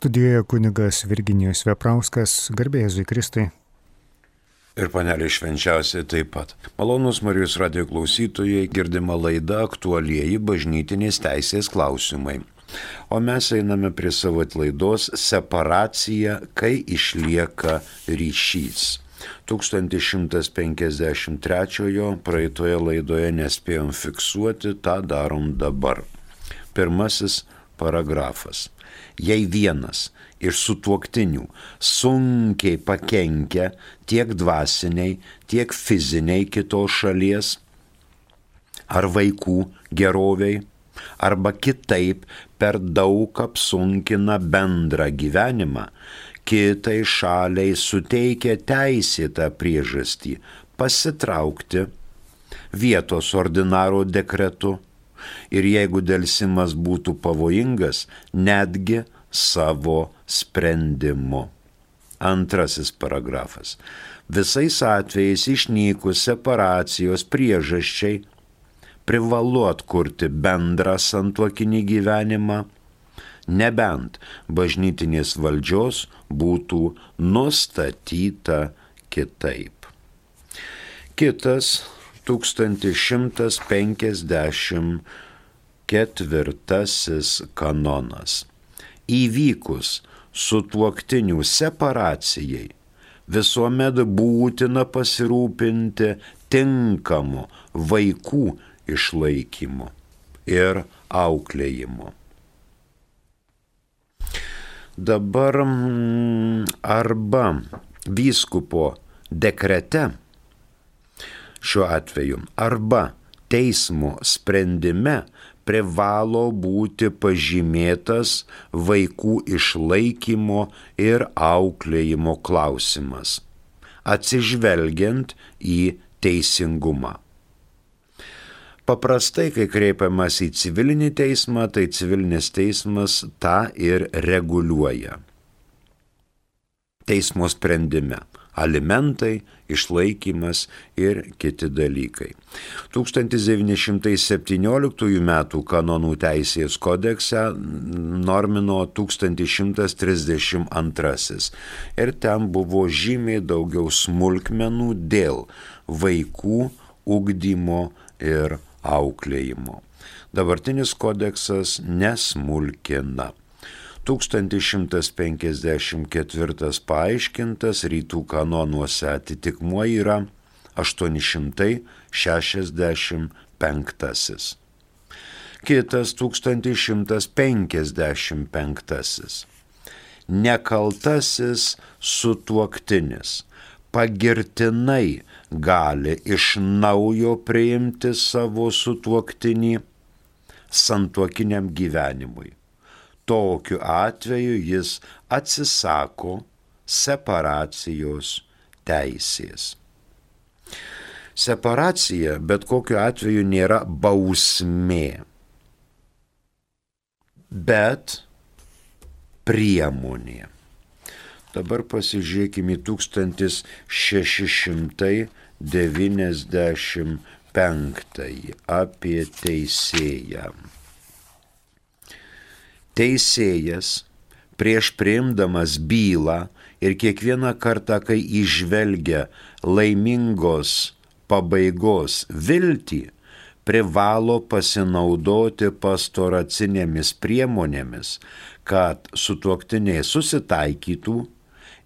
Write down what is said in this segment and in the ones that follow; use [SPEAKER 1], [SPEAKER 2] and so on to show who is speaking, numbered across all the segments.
[SPEAKER 1] Studijoje kunigas Virginijus Veprauskas, garbėjai Kristai.
[SPEAKER 2] Ir panelė švenčiausiai taip pat. Malonus Marijos radio klausytojai girdima laida aktualieji bažnytinės teisės klausimai. O mes einame prie savo laidos separacija, kai išlieka ryšys. 1153 praeitoje laidoje nespėjom fiksuoti, tą darom dabar. Pirmasis paragrafas. Jei vienas iš sutuoktinių sunkiai pakenkia tiek dvasiniai, tiek fiziniai kitos šalies ar vaikų geroviai, arba kitaip per daug apsunkina bendrą gyvenimą, kitai šaliai suteikia teisėtą priežastį pasitraukti vietos ordinaro dekretu ir jeigu dėlsimas būtų pavojingas, netgi savo sprendimu. Antrasis paragrafas. Visais atvejais išnykus separacijos priežasčiai privalu atkurti bendrą santuokinį gyvenimą, nebent bažnytinės valdžios būtų nustatyta kitaip. Kitas 1154 kanonas. Įvykus sutuoktinių separacijai visuomet būtina pasirūpinti tinkamu vaikų išlaikymu ir auklėjimu. Dabar mm, arba vyskupo dekrete šiuo atveju arba teismo sprendime privalo būti pažymėtas vaikų išlaikymo ir auklėjimo klausimas, atsižvelgiant į teisingumą. Paprastai, kai kreipiamas į civilinį teismą, tai civilinis teismas tą ir reguliuoja. Teismo sprendime alimentai, išlaikymas ir kiti dalykai. 1917 m. kanonų teisės kodekse normino 1132 ir ten buvo žymiai daugiau smulkmenų dėl vaikų ugdymo ir auklėjimo. Dabartinis kodeksas nesmulkina. 1154 paaiškintas rytų kanonuose atitikmuo yra 865. Kitas 1155. Nekaltasis sutuoktinis pagirtinai gali iš naujo priimti savo sutuoktinį santuokiniam gyvenimui tokiu atveju jis atsisako separacijos teisės. Separacija bet kokiu atveju nėra bausmė, bet priemonė. Dabar pasižiūrėkime 1695 apie teisėją teisėjas prieš priimdamas bylą ir kiekvieną kartą, kai išvelgia laimingos pabaigos viltį, privalo pasinaudoti pastoracinėmis priemonėmis, kad sutuoktiniai susitaikytų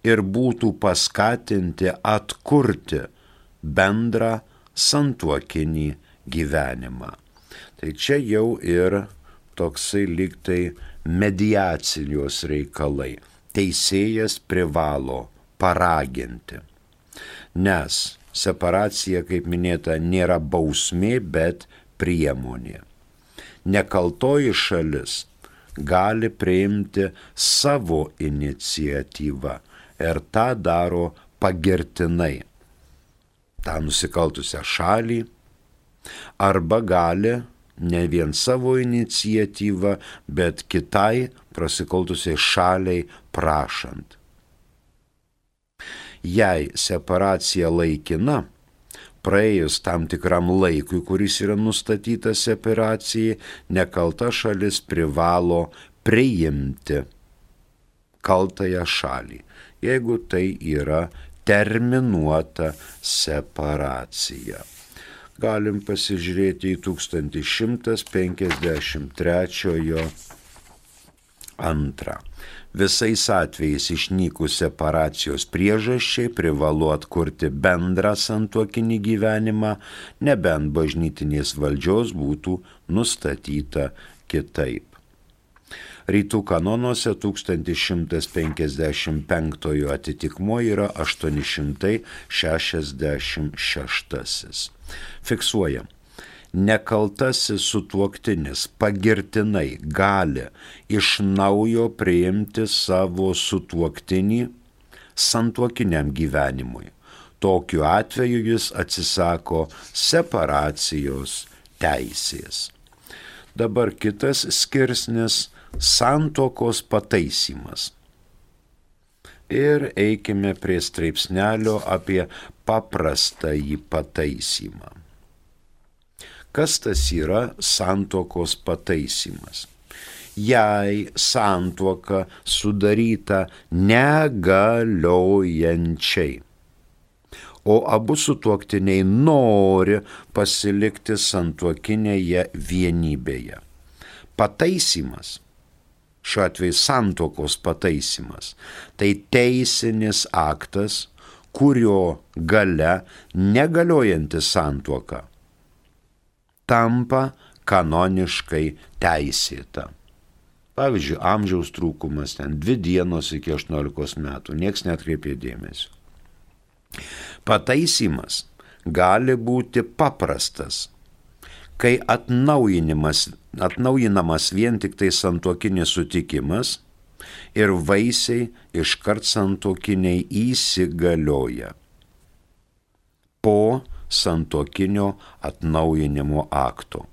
[SPEAKER 2] ir būtų paskatinti atkurti bendrą santuokinį gyvenimą. Tai čia jau ir toksai liktai mediacijos reikalai. Teisėjas privalo paraginti. Nes separacija, kaip minėta, nėra bausmė, bet priemonė. Nekaltoji šalis gali priimti savo iniciatyvą ir tą daro pagirtinai. Ta nusikaltusią šalį arba gali ne vien savo iniciatyvą, bet kitai prasikaltusiai šaliai prašant. Jei separacija laikina, praėjus tam tikram laikui, kuris yra nustatytas separacijai, nekalta šalis privalo priimti kaltąją šalį, jeigu tai yra terminuota separacija. Galim pasižiūrėti į 1153 antrą. Visais atvejais išnykus separacijos priežasčiai privalu atkurti bendrą santuokinį gyvenimą, nebent bažnytinės valdžios būtų nustatyta kitaip. Rytų kanonuose 1155 atitikmuo yra 866. Fiksuojam nekaltasis sutuoktinis pagirtinai gali iš naujo priimti savo sutuoktinį santuokiniam gyvenimui. Tokiu atveju jis atsisako separacijos teisės. Dabar kitas skirsnis - santokos pataisymas. Ir eikime prie straipsnelio apie paprastąjį pataisymą. Kas tas yra santokos pataisymas? Jei santuoka sudaryta negaliojančiai, o abu sutuoktiniai nori pasilikti santuokinėje vienybėje. Pataisymas šiuo atveju santokos pataisymas. Tai teisinis aktas, kurio gale negaliojanti santuoka tampa kanoniškai teisėta. Pavyzdžiui, amžiaus trūkumas ten dvi dienos iki 18 metų, nieks netkreipė dėmesio. Pataisimas gali būti paprastas, kai atnaujinamas, atnaujinamas vien tik tai santokinis sutikimas ir vaisiai iškart santokiniai įsigalioja. Po santokinio atnaujinimo akto.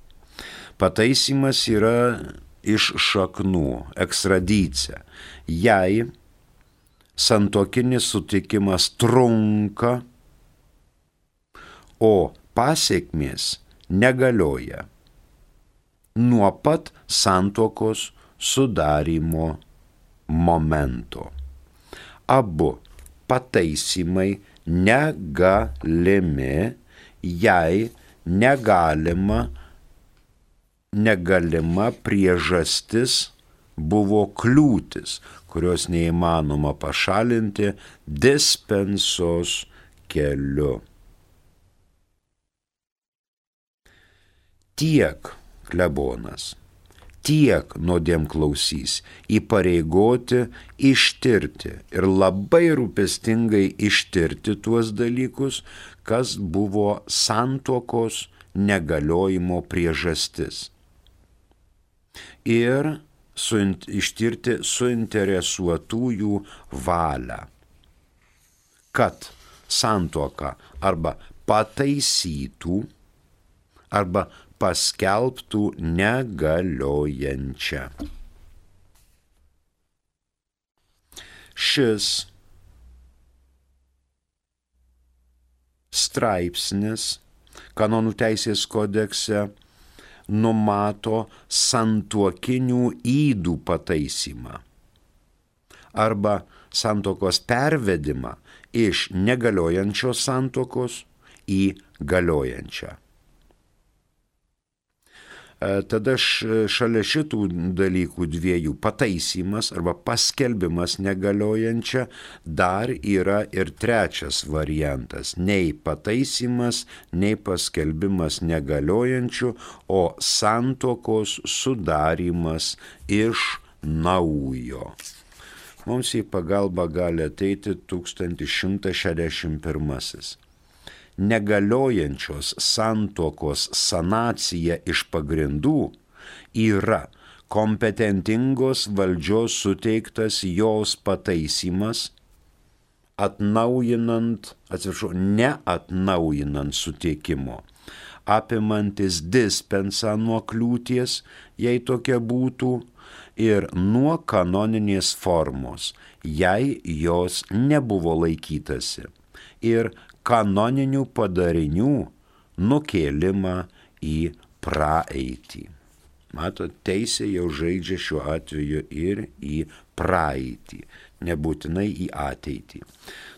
[SPEAKER 2] Pataisimas yra iš šaknų, ekstradicija. Jei santokinis sutikimas trunka, o pasiekmės negalioja nuo pat santokos sudarimo momento. Abu pataisimai negalimi jei negalima, negalima priežastis buvo kliūtis, kurios neįmanoma pašalinti dispensos keliu. Tiek klebonas tiek nuodėm klausys, įpareigoti ištirti ir labai rūpestingai ištirti tuos dalykus, kas buvo santokos negaliojimo priežastis. Ir suint, ištirti suinteresuotųjų valią, kad santoka arba pataisytų, arba paskelbtų negaliojančią. Šis straipsnis kanonų teisės kodekse numato santuokinių įdų pataisymą arba santokos pervedimą iš negaliojančios santokos į galiojančią. E, tada šalia šitų dalykų dviejų pataisymas arba paskelbimas negaliojančia dar yra ir trečias variantas - nei pataisymas, nei paskelbimas negaliojančiu, o santokos sudarimas iš naujo. Mums į pagalbą gali ateiti 1161 negaliojančios santokos sanacija iš pagrindų yra kompetentingos valdžios suteiktas jos pataisimas, atnaujinant, atsiprašau, neatnaujinant suteikimo, apimantis dispensą nuo kliūties, jei tokia būtų, ir nuo kanoninės formos, jei jos nebuvo laikytasi, ir kanoninių padarinių nukėlimą į praeitį. Matot, teisė jau žaidžia šiuo atveju ir į praeitį, nebūtinai į ateitį.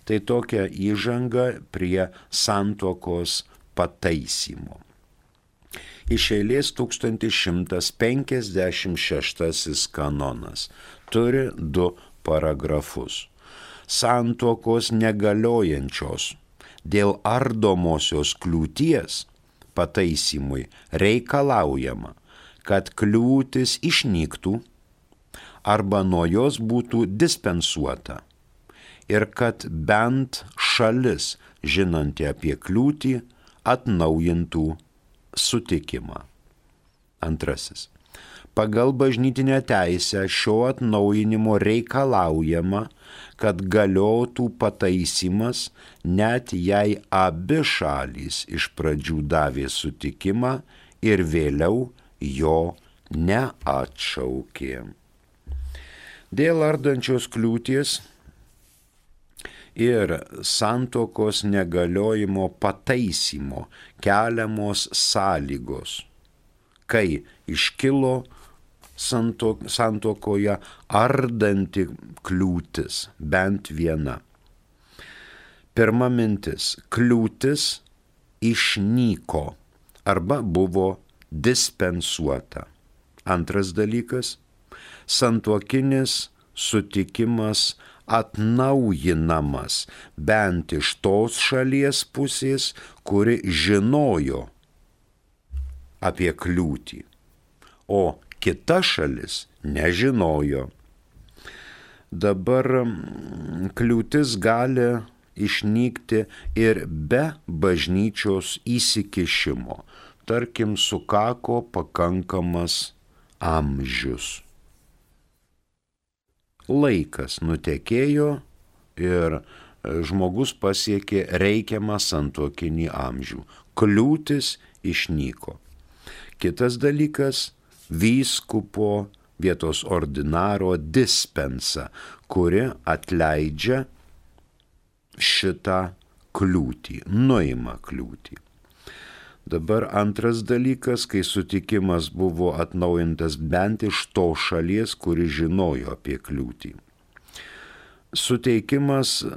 [SPEAKER 2] Tai tokia įžanga prie santokos pataisymo. Iš eilės 1156 kanonas turi du paragrafus. Santokos negaliojančios dėl ardomosios kliūties pataisymui reikalaujama, kad kliūtis išnyktų arba nuo jos būtų dispensuota ir kad bent šalis, žinanti apie kliūtį, atnaujintų sutikimą. Antrasis. Pagal bažnytinę teisę šio atnaujinimo reikalaujama, kad galiotų pataisymas, net jei abi šalys iš pradžių davė sutikimą ir vėliau jo neatšaukė. Dėl ardančios kliūties ir santokos negaliojimo pataisymo keliamos sąlygos, kai iškilo santokoje ardanti kliūtis, bent viena. Pirma mintis - kliūtis išnyko arba buvo dispensuota. Antras dalykas - santokinis sutikimas atnaujinamas bent iš tos šalies pusės, kuri žinojo apie kliūtį, o kita šalis nežinojo. Dabar mm, kliūtis gali išnykti ir be bažnyčios įsikišimo. Tarkim, sukako pakankamas amžius laikas nutekėjo ir e, žmogus pasiekė reikiamą santokinį amžių. Kliūtis išnyko. Kitas dalykas - vyskupo vietos ordinaro dispensa, kuri atleidžia šitą kliūtį, nuima kliūtį. Dabar antras dalykas, kai sutikimas buvo atnaujintas bent iš to šalies, kuri žinojo apie kliūtį. Suteikimas e,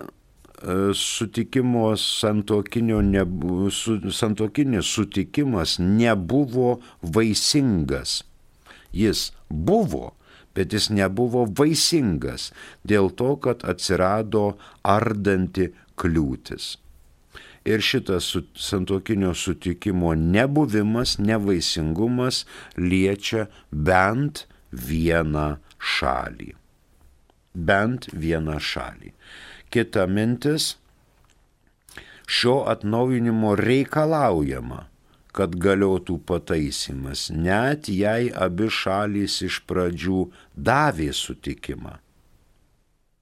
[SPEAKER 2] sutikimo santokinio nebu, su, santokinis sutikimas nebuvo vaisingas. Jis buvo, bet jis nebuvo vaisingas dėl to, kad atsirado ardanti kliūtis ir šitas santokinio sutikimo nebuvimas, nevaisingumas liečia bent vieną šalį. Bent vieną šalį. Kita mintis, šio atnaujinimo reikalaujama, kad galiotų pataisimas, net jei abi šalys iš pradžių davė sutikimą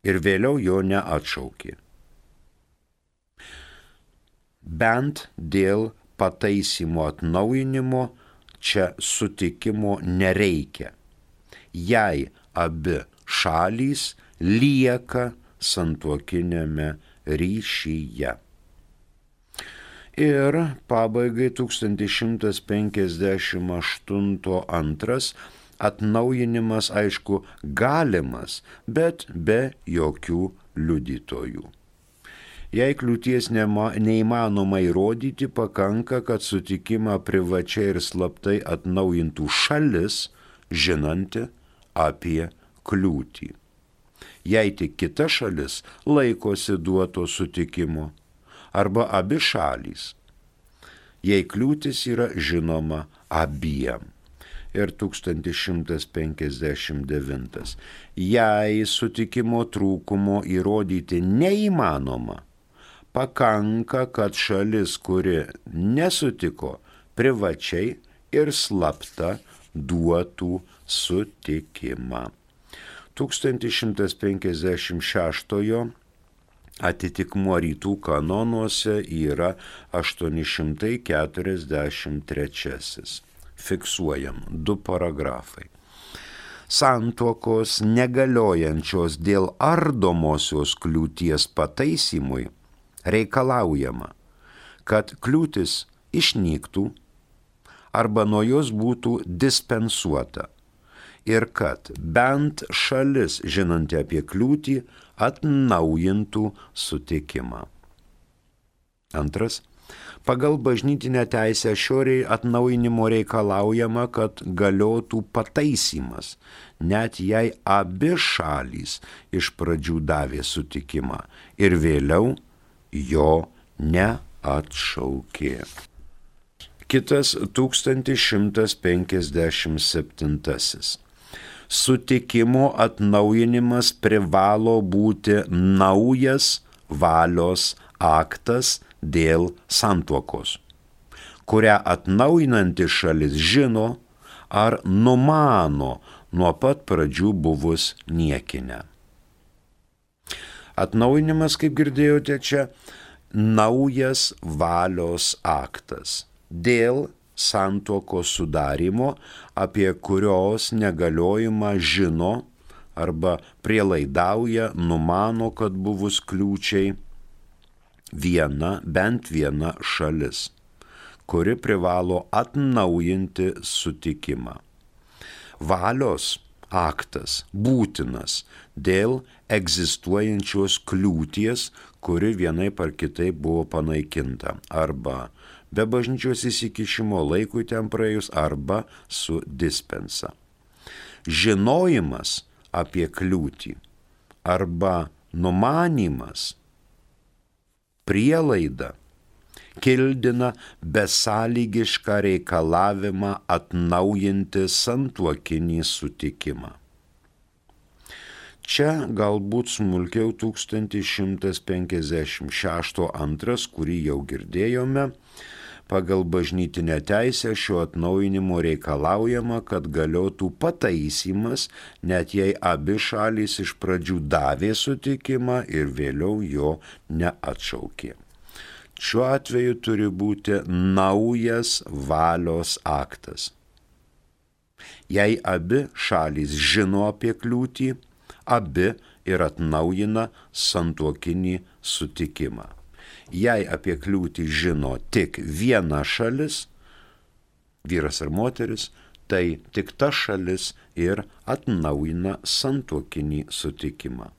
[SPEAKER 2] ir vėliau jo neatšaukė bent dėl pataisymo atnaujinimo čia sutikimo nereikia, jei abi šalys lieka santuokinėme ryšyje. Ir pabaigai 1158 antras atnaujinimas aišku galimas, bet be jokių liudytojų. Jei kliūties neįmanoma įrodyti, pakanka, kad sutikimą privačiai ir slaptai atnaujintų šalis, žinanti apie kliūtį. Jei tik kita šalis laikosi duoto sutikimo, arba abi šalys, jei kliūtis yra žinoma abiem ir 1159. Jei sutikimo trūkumo įrodyti neįmanoma, pakanka, kad šalis, kuri nesutiko, privačiai ir slapta duotų sutikimą. 1156 atitikmuo rytų kanonuose yra 843. Fiksuojam du paragrafai. Santuokos negaliojančios dėl ardomosios kliūties pataisymui reikalaujama, kad kliūtis išnyktų arba nuo jos būtų dispensuota ir kad bent šalis, žinanti apie kliūtį, atnaujintų sutikimą. Antras. Pagal bažnytinę teisę šioriai atnaujinimo reikalaujama, kad galiotų pataisymas, net jei abi šalys iš pradžių davė sutikimą ir vėliau jo neatšaukė. Kitas 1157 sutikimo atnaujinimas privalo būti naujas valios aktas dėl santuokos, kurią atnaujinanti šalis žino ar numano nuo pat pradžių buvus niekinę. Atnaujinimas, kaip girdėjote čia, naujas valios aktas dėl santuokos sudarimo, apie kurios negaliojimą žino arba prielaidauja, numano, kad buvus kliūčiai viena, bent viena šalis, kuri privalo atnaujinti sutikimą. Valios aktas būtinas dėl egzistuojančios kliūties, kuri vienai par kitaip buvo panaikinta arba be bažnyčios įsikišimo laikui ten praėjus arba su dispensa. Žinojimas apie kliūtį arba numanimas, prielaida kildina besąlygišką reikalavimą atnaujinti santuokinį sutikimą. Čia galbūt smulkiau 1156 antras, kurį jau girdėjome, Pagal bažnytinę teisę šio atnaujinimo reikalaujama, kad galiotų pataisymas, net jei abi šalys iš pradžių davė sutikimą ir vėliau jo neatšaukė. Šiuo atveju turi būti naujas valios aktas. Jei abi šalys žino apie kliūtį, abi ir atnaujina santuokinį sutikimą jei apie kliūtį žino tik viena šalis, vyras ar moteris, tai tik ta šalis ir atnaujina santuokinį sutikimą.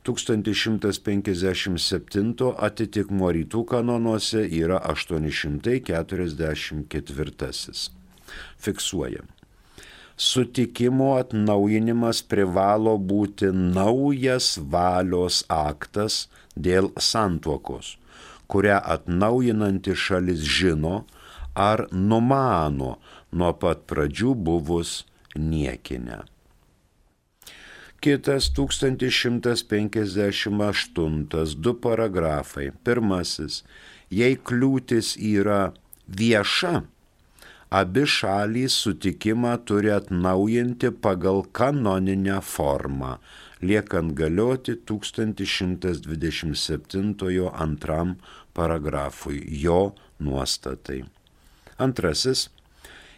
[SPEAKER 2] 1157 atitikmo rytų kanonuose yra 844. Fiksuojam. Sutikimo atnaujinimas privalo būti naujas valios aktas dėl santuokos, kurią atnaujinanti šalis žino ar numano nuo pat pradžių buvus niekinę. Kitas 1158, du paragrafai. Pirmasis, jei kliūtis yra vieša, abi šalys sutikimą turi atnaujinti pagal kanoninę formą, liekant galioti 1127 antram paragrafui jo nuostatai. Antrasis,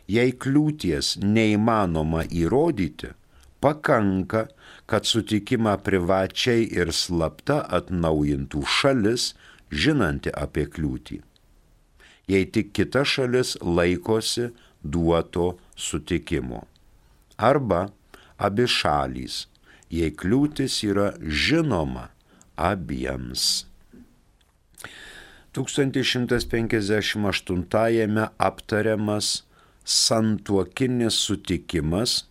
[SPEAKER 2] jei kliūties neįmanoma įrodyti, pakanka, kad sutikimą privačiai ir slapta atnaujintų šalis, žinanti apie kliūtį. Jei tik kita šalis laikosi duoto sutikimo. Arba abi šalys jei kliūtis yra žinoma abiems. 1158 aptariamas santuokinis sutikimas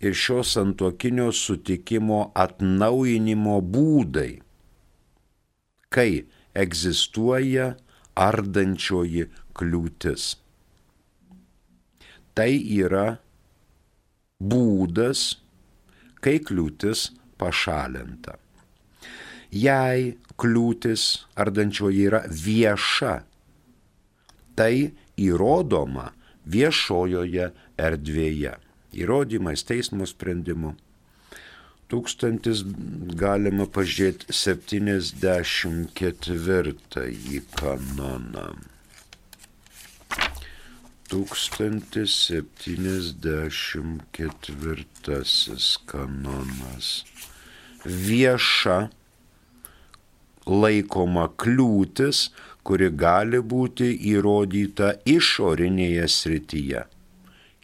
[SPEAKER 2] ir šio santuokinio sutikimo atnaujinimo būdai, kai egzistuoja ardančioji kliūtis. Tai yra būdas, kai kliūtis pašalinta. Jei kliūtis ardančioji yra vieša, tai įrodoma viešojoje erdvėje. Įrodymais teismo sprendimu. Tūkstantis galima pažiūrėti 74 kanoną. 1074 kanonas. Vieša laikoma kliūtis, kuri gali būti įrodyta išorinėje srityje.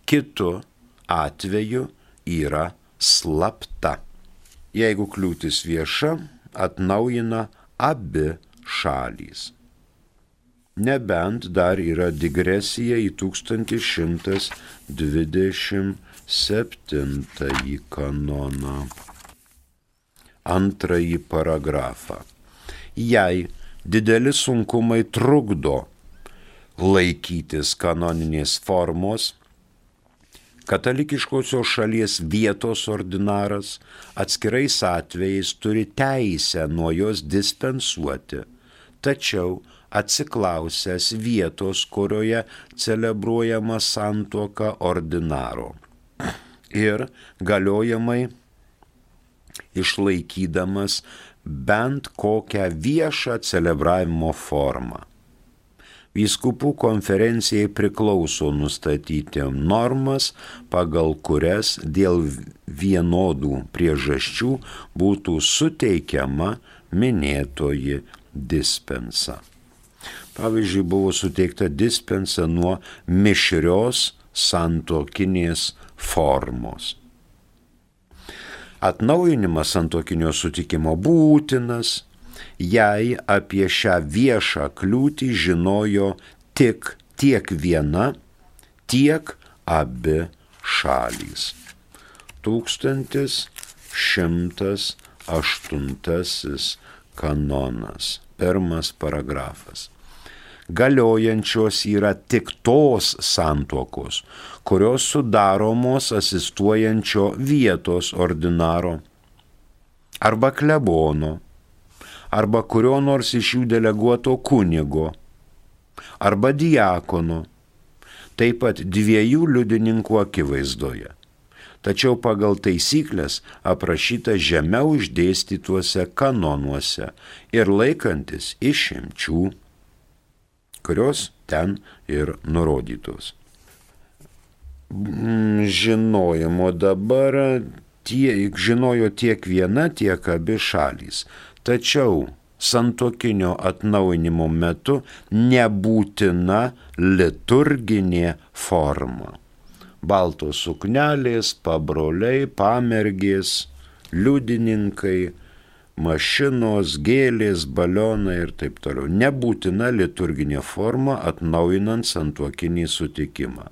[SPEAKER 2] Kitu atveju yra slapta. Jeigu kliūtis vieša, atnaujina abi šalys. Nebent dar yra digresija į 1127 kanoną. Antrąjį paragrafą. Jei dideli sunkumai trukdo laikytis kanoninės formos, Katalikiškosios šalies vietos ordinaras atskirais atvejais turi teisę nuo jos dispensuoti, tačiau atsiklausęs vietos, kurioje celebruojama santuoka ordinaro ir galiojamai išlaikydamas bent kokią viešą celebravimo formą. Vyskupų konferencijai priklauso nustatyti normas, pagal kurias dėl vienodų priežasčių būtų suteikiama minėtoji dispensa. Pavyzdžiui, buvo suteikta dispensa nuo mišrios santokinės formos. Atnaujinimas santokinio sutikimo būtinas, jei apie šią viešą kliūtį žinojo tik tiek viena, tiek abi šalys. 1108 kanonas, pirmas paragrafas galiojančios yra tik tos santuokos, kurios sudaromos asistuojančio vietos ordinaro arba klebono arba kurio nors iš jų deleguoto kunigo arba diakono, taip pat dviejų liudininkų akivaizdoje. Tačiau pagal taisyklės aprašyta žemiau išdėstytuose kanonuose ir laikantis išimčių, kurios ten ir nurodytos. Mm, žinojimo dabar tiek, žinojo tiek viena, tiek abi šalys. Tačiau santokinio atnaujinimo metu nebūtina liturginė forma. Baltos suknelės, pabroliai, pamergės, liudininkai, mašinos, gėlės, balionai ir taip toliau. Nebūtina liturginė forma atnaujinant santuokinį sutikimą.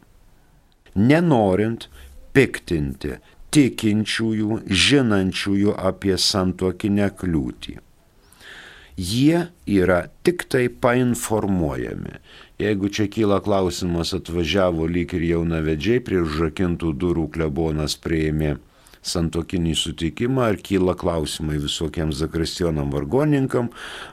[SPEAKER 2] Nenorint piktinti tikinčiųjų, žinančiųjų apie santuokinę kliūtį jie yra tik tai painformuojami. Jeigu čia kyla klausimas, atvažiavo lyg ir jaunavedžiai, prie užrakintų durų klebonas prieimė santokinį sutikimą, ar kyla klausimai visokiems zakristionam vargoninkam,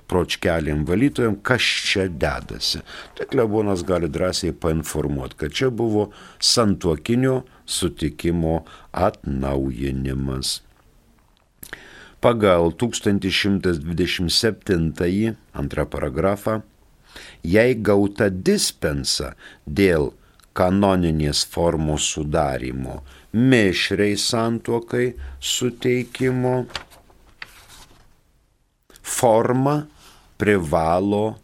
[SPEAKER 2] pročkeliam valytojam, kas čia dedasi. Tai klebonas gali drąsiai painformuoti, kad čia buvo santokinio sutikimo atnaujinimas pagal 1127 antrą paragrafą, jei gauta dispensa dėl kanoninės formos sudarimo, mišriai santuokai suteikimo, forma privalo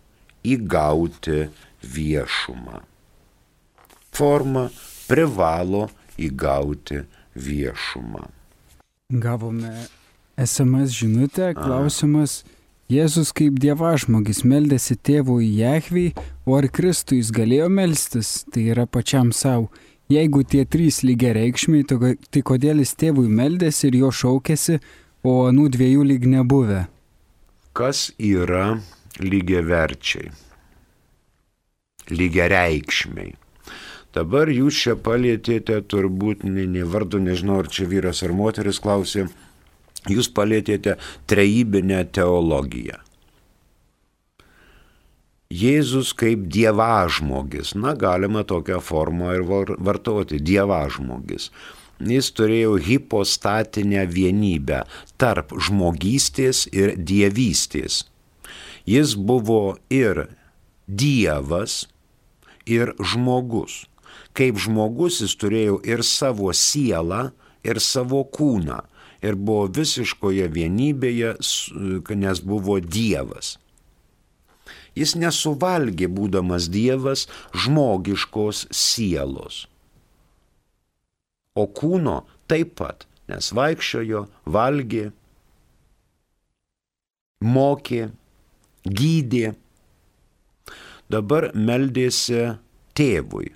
[SPEAKER 2] įgauti viešumą. Forma privalo įgauti viešumą.
[SPEAKER 3] Gavome SMS žinutė, klausimas. Jėzus kaip dievažmogis meldėsi tėvui Jehviai, o ar Kristui jis galėjo melstis, tai yra pačiam savo. Jeigu tie trys lygiai reikšmiai, tai kodėl jis tėvui meldėsi ir jo šaukėsi, o anų dviejų lyg nebuvę?
[SPEAKER 2] Kas yra lygiai verčiai? Lygiai reikšmiai. Dabar jūs čia palėtėte turbūt, ne, ne vardu, nežinau, ar čia vyras ar moteris klausė, Jūs palėtėte trejybinę teologiją. Jėzus kaip dievažmogis, na galima tokią formą ir vartoti, dievažmogis. Jis turėjo hipostatinę vienybę tarp žmogystės ir dievystės. Jis buvo ir dievas, ir žmogus. Kaip žmogus jis turėjo ir savo sielą, ir savo kūną ir buvo visiškoje vienybėje, nes buvo Dievas. Jis nesuvalgė, būdamas Dievas, žmogiškos sielos. O kūno taip pat, nes vaikščiojo, valgė, mokė, gydė. Dabar meldėsi tėvui.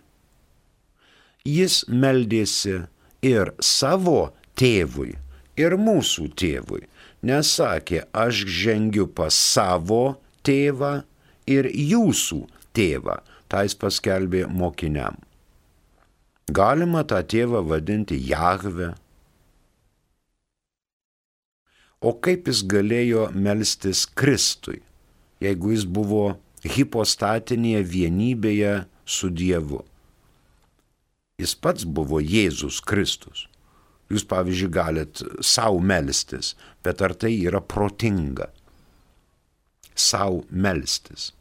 [SPEAKER 2] Jis meldėsi ir savo tėvui, ir mūsų tėvui. Nesakė, aš žengiu pas savo tėvą ir jūsų tėvą. Tai jis paskelbė mokiniam. Galima tą tėvą vadinti Jahve. O kaip jis galėjo melstis Kristui, jeigu jis buvo hipostatinėje vienybėje su Dievu? Jis pats buvo Jėzus Kristus. Jūs, pavyzdžiui, galit savo melstis, bet ar tai yra protinga? Sau melstis.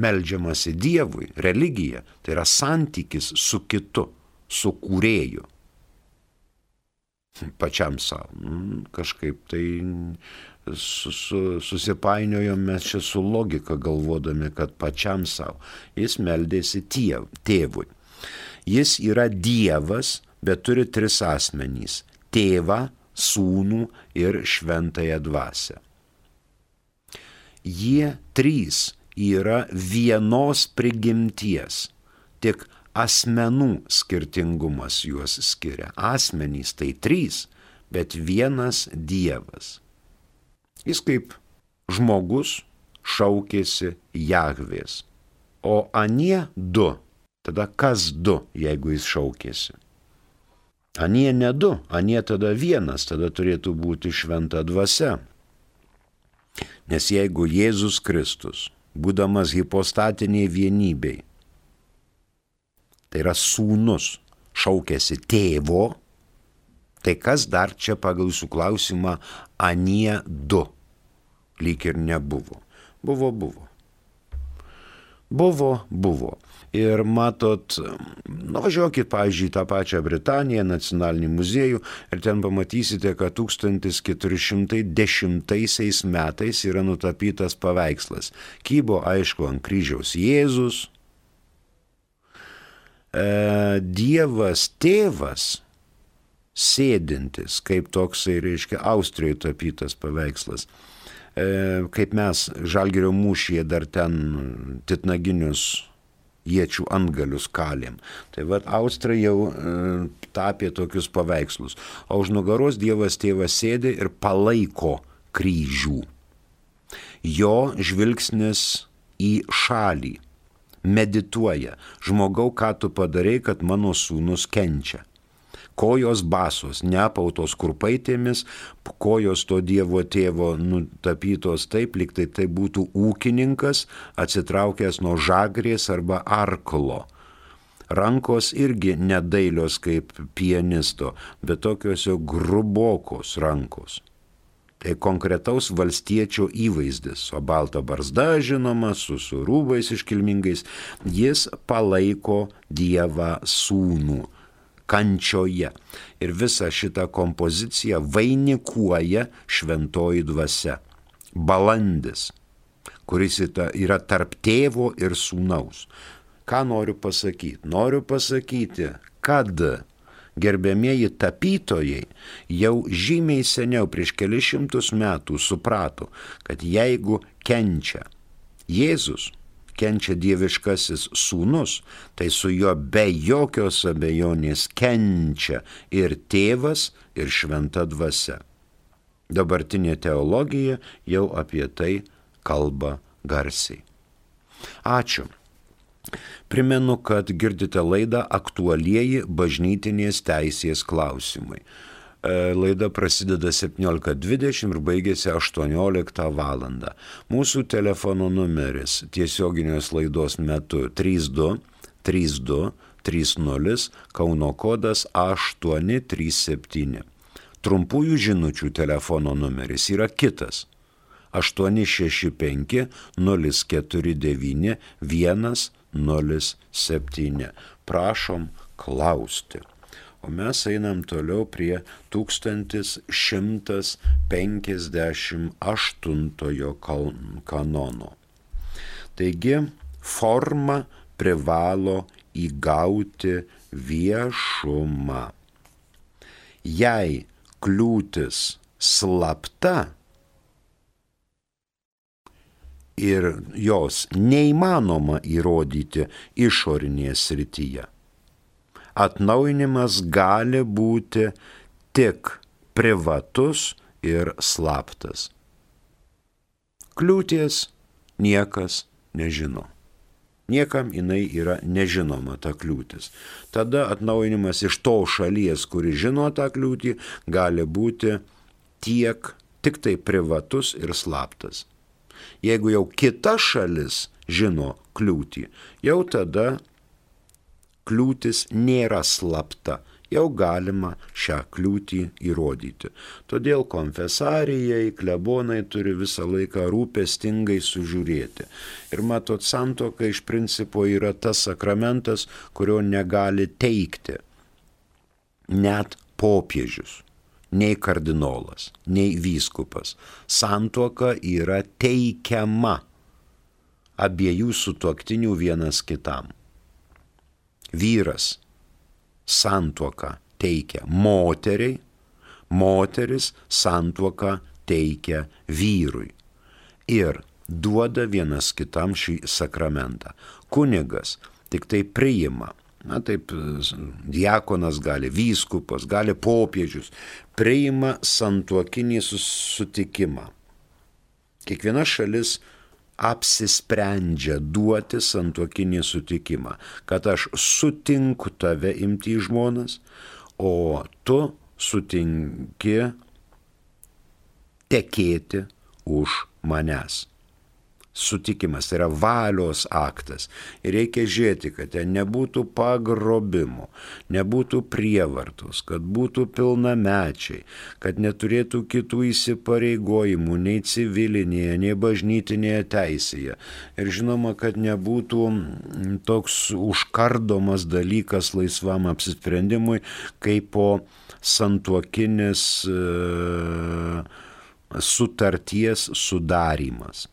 [SPEAKER 2] Meldžiamasi Dievui, religija, tai yra santykis su kitu, su kūrėju. Pačiam savo. Mm, kažkaip tai su, su, susipainiojom mes čia su logika galvodami, kad pačiam savo. Jis meldėsi tėv, tėvui. Jis yra Dievas, bet turi tris asmenys - tėvą, sūnų ir šventąją dvasę. Jie trys yra vienos prigimties, tik asmenų skirtingumas juos skiria. Asmenys tai trys, bet vienas Dievas. Jis kaip žmogus šaukėsi Jahvės, o anie du Tada kas du, jeigu jis šaukėsi? Anie ne du, anie tada vienas, tada turėtų būti šventa dvasia. Nes jeigu Jėzus Kristus, būdamas hipostatiniai vienybei, tai yra sūnus, šaukėsi tėvo, tai kas dar čia pagal jūsų klausimą anie du, lyg ir nebuvo. Buvo, buvo. Buvo, buvo. Ir matot, nuvažiuokit, pavyzdžiui, tą pačią Britaniją, nacionalinį muziejų ir ten pamatysite, kad 1410 metais yra nutapytas paveikslas. Kybo, aišku, ant kryžiaus Jėzus, e, Dievas tėvas sėdintis, kaip toksai, reiškia, Austrijoje tapytas paveikslas. E, kaip mes Žalgerio mūšyje dar ten titnaginius iečių antgalius kalėm. Tai vad Austrai jau e, tapė tokius paveikslus. O už nugaros Dievas tėvas sėdi ir palaiko kryžių. Jo žvilgsnis į šalį medituoja. Žmogau, ką tu padarai, kad mano sūnus kenčia kojos basos, neapautos kurpaitėmis, kojos to Dievo tėvo nutapytos taip, lyg tai tai būtų ūkininkas atsitraukęs nuo žagrės arba arklo. Rankos irgi nedailios kaip pianisto, bet tokios jau grubokos rankos. Tai konkretaus valstiečio įvaizdis, o balta barzda žinoma, su, su rūbais iškilmingais, jis palaiko Dievą sūnų kančioje. Ir visą šitą kompoziciją vainikuoja šventoji dvasia. Balandis, kuris yra tarp tėvo ir sūnaus. Ką noriu pasakyti? Noriu pasakyti, kad gerbėmieji tapytojai jau žymiai seniau prieš kelius šimtus metų suprato, kad jeigu kenčia Jėzus, kenčia dieviškasis sūnus, tai su juo be jokios abejonės kenčia ir tėvas, ir šventa dvasia. Dabartinė teologija jau apie tai kalba garsiai. Ačiū. Primenu, kad girdite laidą aktualieji bažnytinės teisės klausimai. E, laida prasideda 17.20 ir baigėsi 18 val. Mūsų telefono numeris tiesioginės laidos metu 32 32 30 Kauno kodas 837. Trumpųjų žinučių telefono numeris yra kitas 865 049 107. Prašom klausti. O mes einam toliau prie 1158 kanono. Taigi forma privalo įgauti viešumą. Jei kliūtis slapta ir jos neįmanoma įrodyti išorinėje srityje, atnaujinimas gali būti tik privatus ir slaptas. Kliūties niekas nežino. Niekam jinai yra nežinoma ta kliūtis. Tada atnaujinimas iš to šalies, kuri žino tą kliūtį, gali būti tiek tik tai privatus ir slaptas. Jeigu jau kita šalis žino kliūtį, jau tada kliūtis nėra slapta, jau galima šią kliūtį įrodyti. Todėl konfesarijai, klebonai turi visą laiką rūpestingai sužiūrėti. Ir matot, santoka iš principo yra tas sakramentas, kurio negali teikti net popiežius nei kardinolas, nei vyskupas. Santuoka yra teikiama abiejų sutuoktinių vienas kitam. Vyras santuoką teikia moteriai, moteris santuoką teikia vyrui. Ir duoda vienas kitam šį sakramentą. Kunigas tik tai priima. Na taip, diakonas gali, vyskupas, gali popiežius, priima santuokinį sutikimą. Kiekviena šalis apsisprendžia duoti santuokinį sutikimą, kad aš sutinku tave imti į žmonas, o tu sutinki tekėti už manęs sutikimas, tai yra valios aktas. Ir reikia žiūrėti, kad ten nebūtų pagrobimų, nebūtų prievartos, kad būtų pilnamečiai, kad neturėtų kitų įsipareigojimų nei civilinėje, nei bažnytinėje teisėje. Ir žinoma, kad nebūtų toks užkardomas dalykas laisvam apsisprendimui, kaip po santuokinis e, sutarties sudarimas.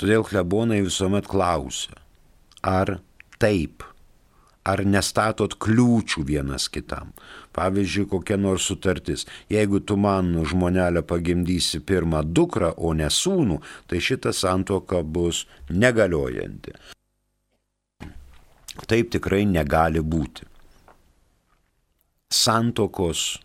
[SPEAKER 2] Todėl klebonai visuomet klausia, ar taip, ar nestatot kliūčių vienas kitam. Pavyzdžiui, kokia nors sutartis. Jeigu tu man žmonelę pagimdysi pirmą dukrą, o ne sūnų, tai šita santoka bus negaliojanti. Taip tikrai negali būti. Santokos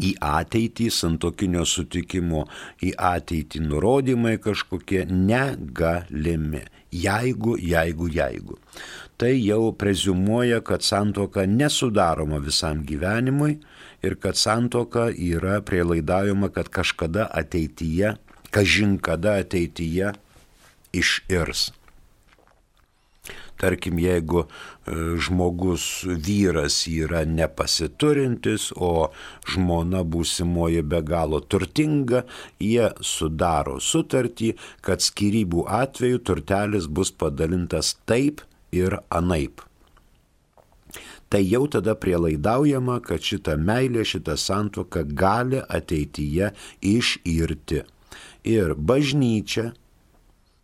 [SPEAKER 2] į ateitį, santokinio sutikimo į ateitį nurodymai kažkokie negalimi. Jeigu, jeigu, jeigu. Tai jau prezumuoja, kad santoka nesudaroma visam gyvenimui ir kad santoka yra prielaidavima, kad kažkada ateityje, kažin kada ateityje iširs. Tarkim, jeigu žmogus vyras yra nepasiturintis, o žmona būsimoji be galo turtinga, jie sudaro sutartį, kad skirybų atveju turtelis bus padalintas taip ir anaip. Tai jau tada prielaidaujama, kad šita meilė, šita santoka gali ateityje iširti. Ir bažnyčia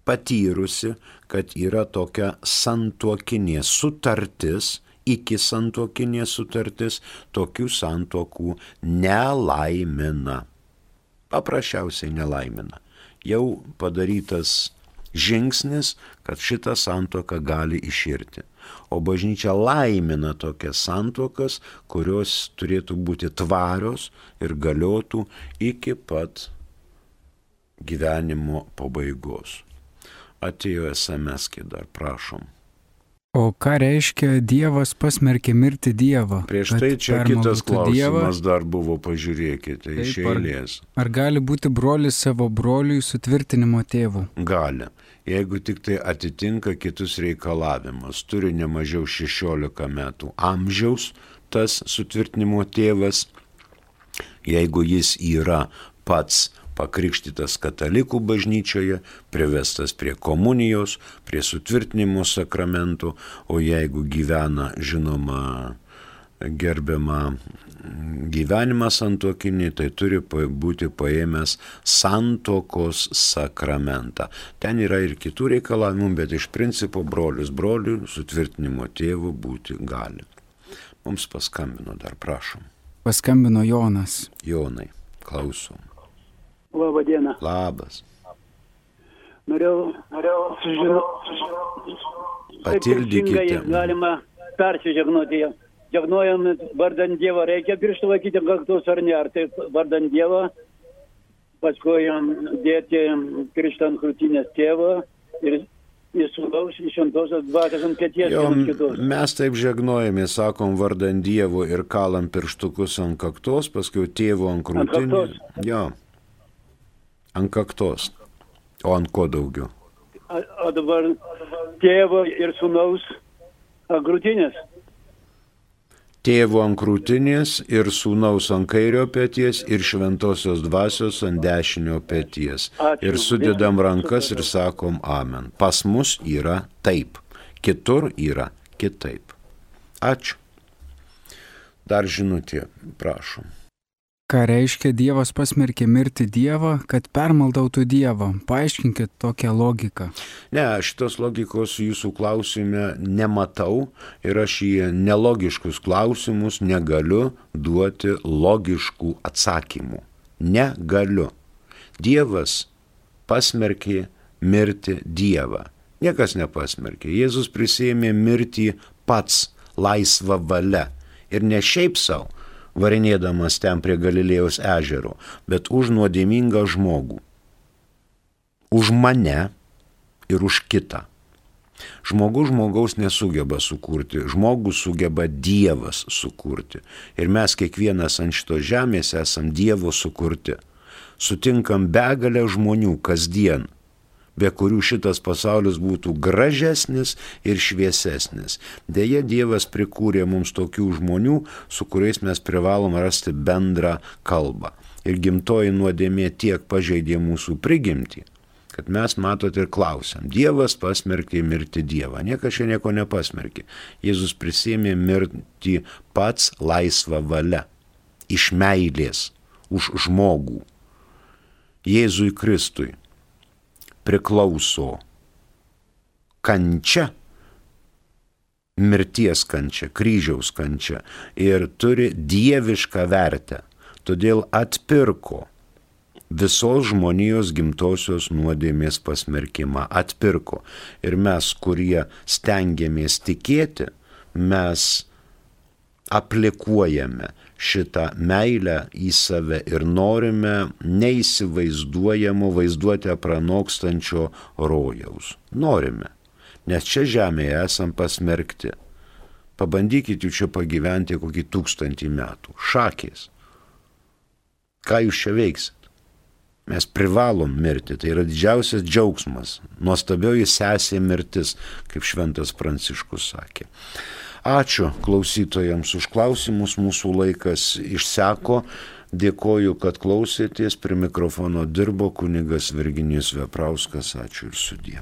[SPEAKER 2] patyrusi, kad yra tokia santuokinė sutartis, iki santuokinė sutartis, tokių santuokų nelaimina. Paprasčiausiai nelaimina. Jau padarytas žingsnis, kad šita santoka gali iširti. O bažnyčia laimina tokias santokas, kurios turėtų būti tvarios ir galiotų iki pat gyvenimo pabaigos atėjo SMS, kai dar prašom.
[SPEAKER 3] O ką reiškia Dievas pasmerkė mirti Dievą?
[SPEAKER 2] Prieš tai čia kitas klausimas dievą? dar buvo, pažiūrėkite, iš eilės.
[SPEAKER 3] Ar, ar gali būti brolis savo broliui sutvirtinimo tėvu?
[SPEAKER 2] Gali, jeigu tik tai atitinka kitus reikalavimus, turi ne mažiau 16 metų amžiaus tas sutvirtinimo tėvas, jeigu jis yra pats pakrikštytas katalikų bažnyčioje, privestas prie komunijos, prie sutvirtinimo sakramentų, o jeigu gyvena, žinoma, gerbiama gyvenimą santokinį, tai turi būti paėmęs santokos sakramentą. Ten yra ir kitų reikalavimų, bet iš principo brolius brolių sutvirtinimo tėvų būti gali. Mums paskambino dar, prašom.
[SPEAKER 3] Paskambino Jonas.
[SPEAKER 2] Jonai, klausom.
[SPEAKER 4] Labą dieną.
[SPEAKER 2] Labas.
[SPEAKER 4] Norėjau, norėjau sužinoti.
[SPEAKER 2] Patildykite.
[SPEAKER 4] Galima persižegnoti žegnojam vardant Dievą, reikia pirštų laikyti kaktus ar ne, ar tai vardant Dievą, paskui dėti pirštą ant krūtinės tėvą ir dvasios ant pėties.
[SPEAKER 2] Jo, mes taip žegnojame, sakom vardant Dievo ir kalam pirštukus ant kaktos, paskui tėvo ant krūtinės. Jo, ant kaktos. O ant ko daugiau?
[SPEAKER 4] O, o dabar tėvo ir sūnaus ant krūtinės
[SPEAKER 2] tėvo ant krūtinės ir sūnaus ant kairio pėties ir šventosios dvasios ant dešinio pėties.
[SPEAKER 4] Ačiū.
[SPEAKER 2] Ir sudedam rankas ir sakom amen. Pas mus yra taip, kitur yra kitaip. Ačiū. Dar žinutė, prašom.
[SPEAKER 3] Ką reiškia Dievas pasmerkė mirti Dievą, kad permaldautų Dievą? Paaiškinkit tokią logiką.
[SPEAKER 2] Ne, šitos logikos jūsų klausime nematau ir aš į nelogiškus klausimus negaliu duoti logiškų atsakymų. Negaliu. Dievas pasmerkė mirti Dievą. Niekas nepasmerkė. Jėzus prisėmė mirtį pats laisvą valią. Ir ne šiaip savo varinėdamas ten prie Galilėjos ežero, bet už nuodėmingą žmogų. Už mane ir už kitą. Žmogus žmogaus nesugeba sukurti, žmogus sugeba Dievas sukurti. Ir mes kiekvienas ant šito žemės esam Dievo sukurti. Sutinkam begalę žmonių kasdien be kurių šitas pasaulis būtų gražesnis ir šviesesnis. Deja, Dievas prikūrė mums tokių žmonių, su kuriais mes privalom rasti bendrą kalbą. Ir gimtoji nuodėmė tiek pažeidė mūsų prigimtį, kad mes matot ir klausiam. Dievas pasmerkė mirti Dievą. Niekas čia nieko nepasmerkė. Jėzus prisėmė mirti pats laisvą valią. Iš meilės. Už žmogų. Jėzui Kristui priklauso kančia, mirties kančia, kryžiaus kančia ir turi dievišką vertę. Todėl atpirko visos žmonijos gimtosios nuodėmės pasmerkimą. Atpirko. Ir mes, kurie stengiamės tikėti, mes aplikuojame šitą meilę į save ir norime neįsivaizduojamo vaizduotę pranokstančio rojaus. Norime, nes čia žemėje esam pasmerkti. Pabandykit jūs čia pagyventi kokį tūkstantį metų. Šakės. Ką jūs čia veiksit? Mes privalom mirti, tai yra didžiausias džiaugsmas, nuostabioji sesė mirtis, kaip šventas Pranciškus sakė. Ačiū klausytojams už klausimus, mūsų laikas išseko. Dėkoju, kad klausėtės, prie mikrofono dirbo kunigas Virginijus Veprauskas, ačiū ir sudė.